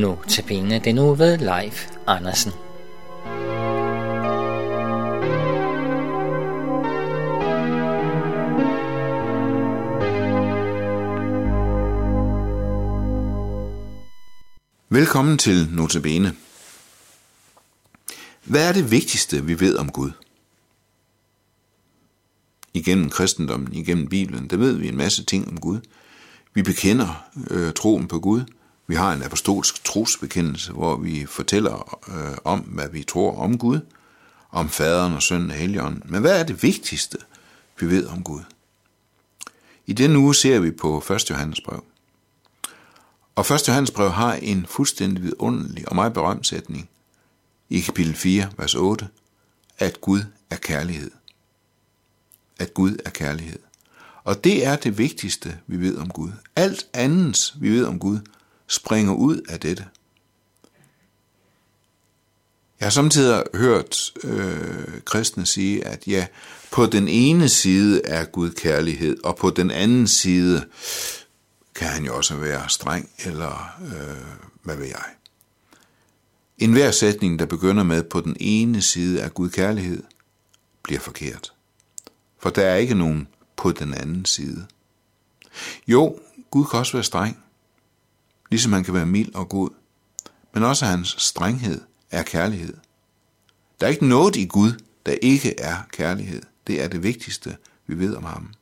Nu til penge den nu ved Leif Andersen. Velkommen til Notabene. Hvad er det vigtigste, vi ved om Gud? Igennem kristendommen, igennem Bibelen, der ved vi en masse ting om Gud. Vi bekender øh, troen på Gud. Vi har en apostolsk trosbekendelse, hvor vi fortæller øh, om, hvad vi tror om Gud, om faderen og sønnen og helligånden. Men hvad er det vigtigste, vi ved om Gud? I denne uge ser vi på 1. Johannes brev. Og 1. Johannes brev har en fuldstændig vidunderlig og meget berømt sætning i kapitel 4, vers 8, at Gud er kærlighed. At Gud er kærlighed. Og det er det vigtigste, vi ved om Gud. Alt andet, vi ved om Gud, springer ud af dette. Jeg har samtidig hørt øh, kristne sige, at ja, på den ene side er Gud kærlighed, og på den anden side kan han jo også være streng, eller øh, hvad ved jeg. En hver sætning, der begynder med på den ene side er Gud kærlighed, bliver forkert. For der er ikke nogen på den anden side. Jo, Gud kan også være streng, ligesom han kan være mild og god, men også hans strenghed er kærlighed. Der er ikke noget i Gud, der ikke er kærlighed. Det er det vigtigste, vi ved om ham.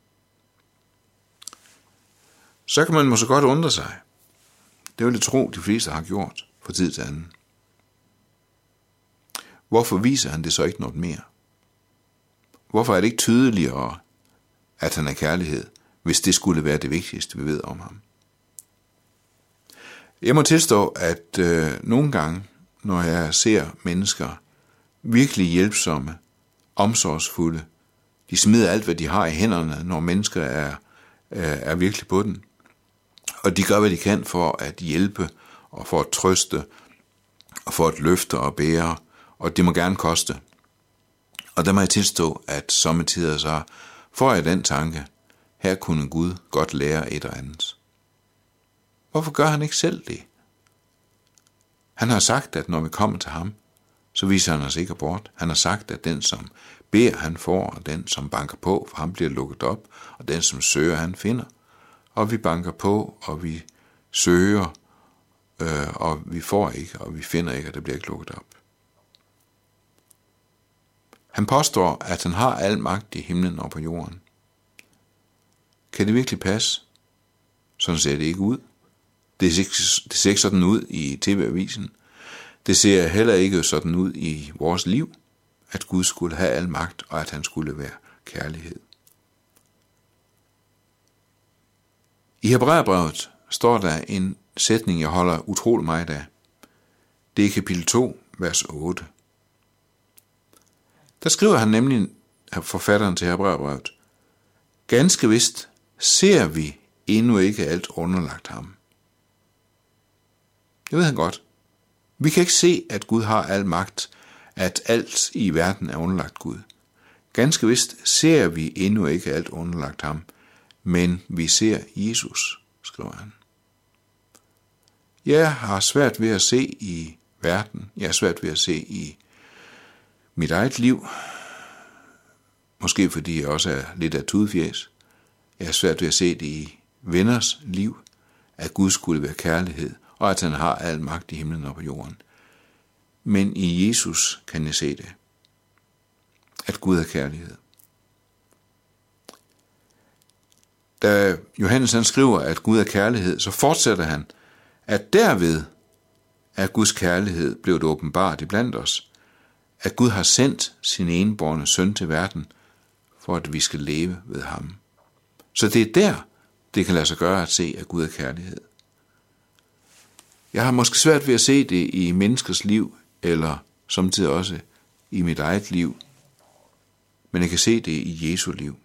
Så kan man måske godt undre sig. Det vil jeg tro, de fleste har gjort for tid til anden. Hvorfor viser han det så ikke noget mere? Hvorfor er det ikke tydeligere, at han er kærlighed, hvis det skulle være det vigtigste, vi ved om ham? Jeg må tilstå, at øh, nogle gange, når jeg ser mennesker virkelig hjælpsomme, omsorgsfulde, de smider alt, hvad de har i hænderne, når mennesker er, øh, er virkelig på den. Og de gør, hvad de kan for at hjælpe, og for at trøste, og for at løfte og bære, og det må gerne koste. Og der må jeg tilstå, at sommetider så får jeg den tanke, her kunne Gud godt lære et eller andet. Hvorfor gør han ikke selv det? Han har sagt, at når vi kommer til ham, så viser han os ikke bort. Han har sagt, at den, som beder, han får, og den, som banker på, for ham bliver lukket op, og den, som søger, han finder. Og vi banker på, og vi søger, øh, og vi får ikke, og vi finder ikke, og det bliver ikke lukket op. Han påstår, at han har al magt i himlen og på jorden. Kan det virkelig passe? Sådan ser det ikke ud. Det ser ikke, det ser ikke sådan ud i TV-avisen. Det ser heller ikke sådan ud i vores liv, at Gud skulle have al magt, og at han skulle være kærlighed. I Hebræerbrevet står der en sætning, jeg holder utrolig meget af. Det er kapitel 2, vers 8. Der skriver han nemlig, forfatteren til Hebræerbrevet, Ganske vist ser vi endnu ikke alt underlagt ham. Det ved han godt. Vi kan ikke se, at Gud har al magt, at alt i verden er underlagt Gud. Ganske vist ser vi endnu ikke alt underlagt ham, men vi ser Jesus, skriver han. Jeg har svært ved at se i verden, jeg har svært ved at se i mit eget liv, måske fordi jeg også er lidt af tudfjæs. Jeg har svært ved at se det i venners liv, at Gud skulle være kærlighed, og at han har al magt i himlen og på jorden. Men i Jesus kan jeg se det, at Gud er kærlighed. Da Johannes han skriver, at Gud er kærlighed, så fortsætter han, at derved er Guds kærlighed blevet åbenbart iblandt os, at Gud har sendt sin enborne søn til verden, for at vi skal leve ved ham. Så det er der, det kan lade sig gøre at se, at Gud er kærlighed. Jeg har måske svært ved at se det i menneskers liv, eller samtidig også i mit eget liv, men jeg kan se det i Jesu liv.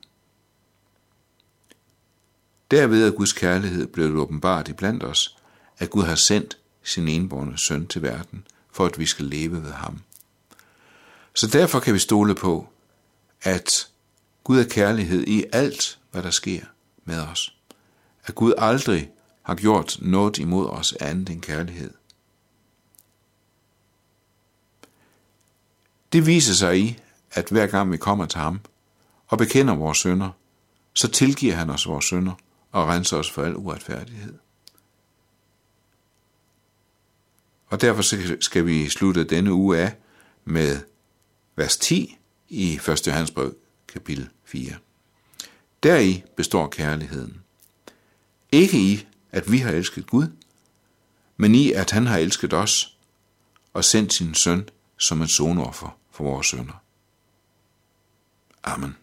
Derved er Guds kærlighed blevet åbenbart iblandt os, at Gud har sendt sin enborne søn til verden, for at vi skal leve ved ham. Så derfor kan vi stole på, at Gud er kærlighed i alt, hvad der sker med os. At Gud aldrig har gjort noget imod os andet end kærlighed. Det viser sig i, at hver gang vi kommer til ham og bekender vores sønder, så tilgiver han os vores sønder og renser os for al uretfærdighed. Og derfor skal vi slutte denne uge af med vers 10 i 1. Johannes brev, kapitel 4. Deri består kærligheden. Ikke i, at vi har elsket Gud, men i, at han har elsket os og sendt sin søn som et sonoffer for vores sønder. Amen.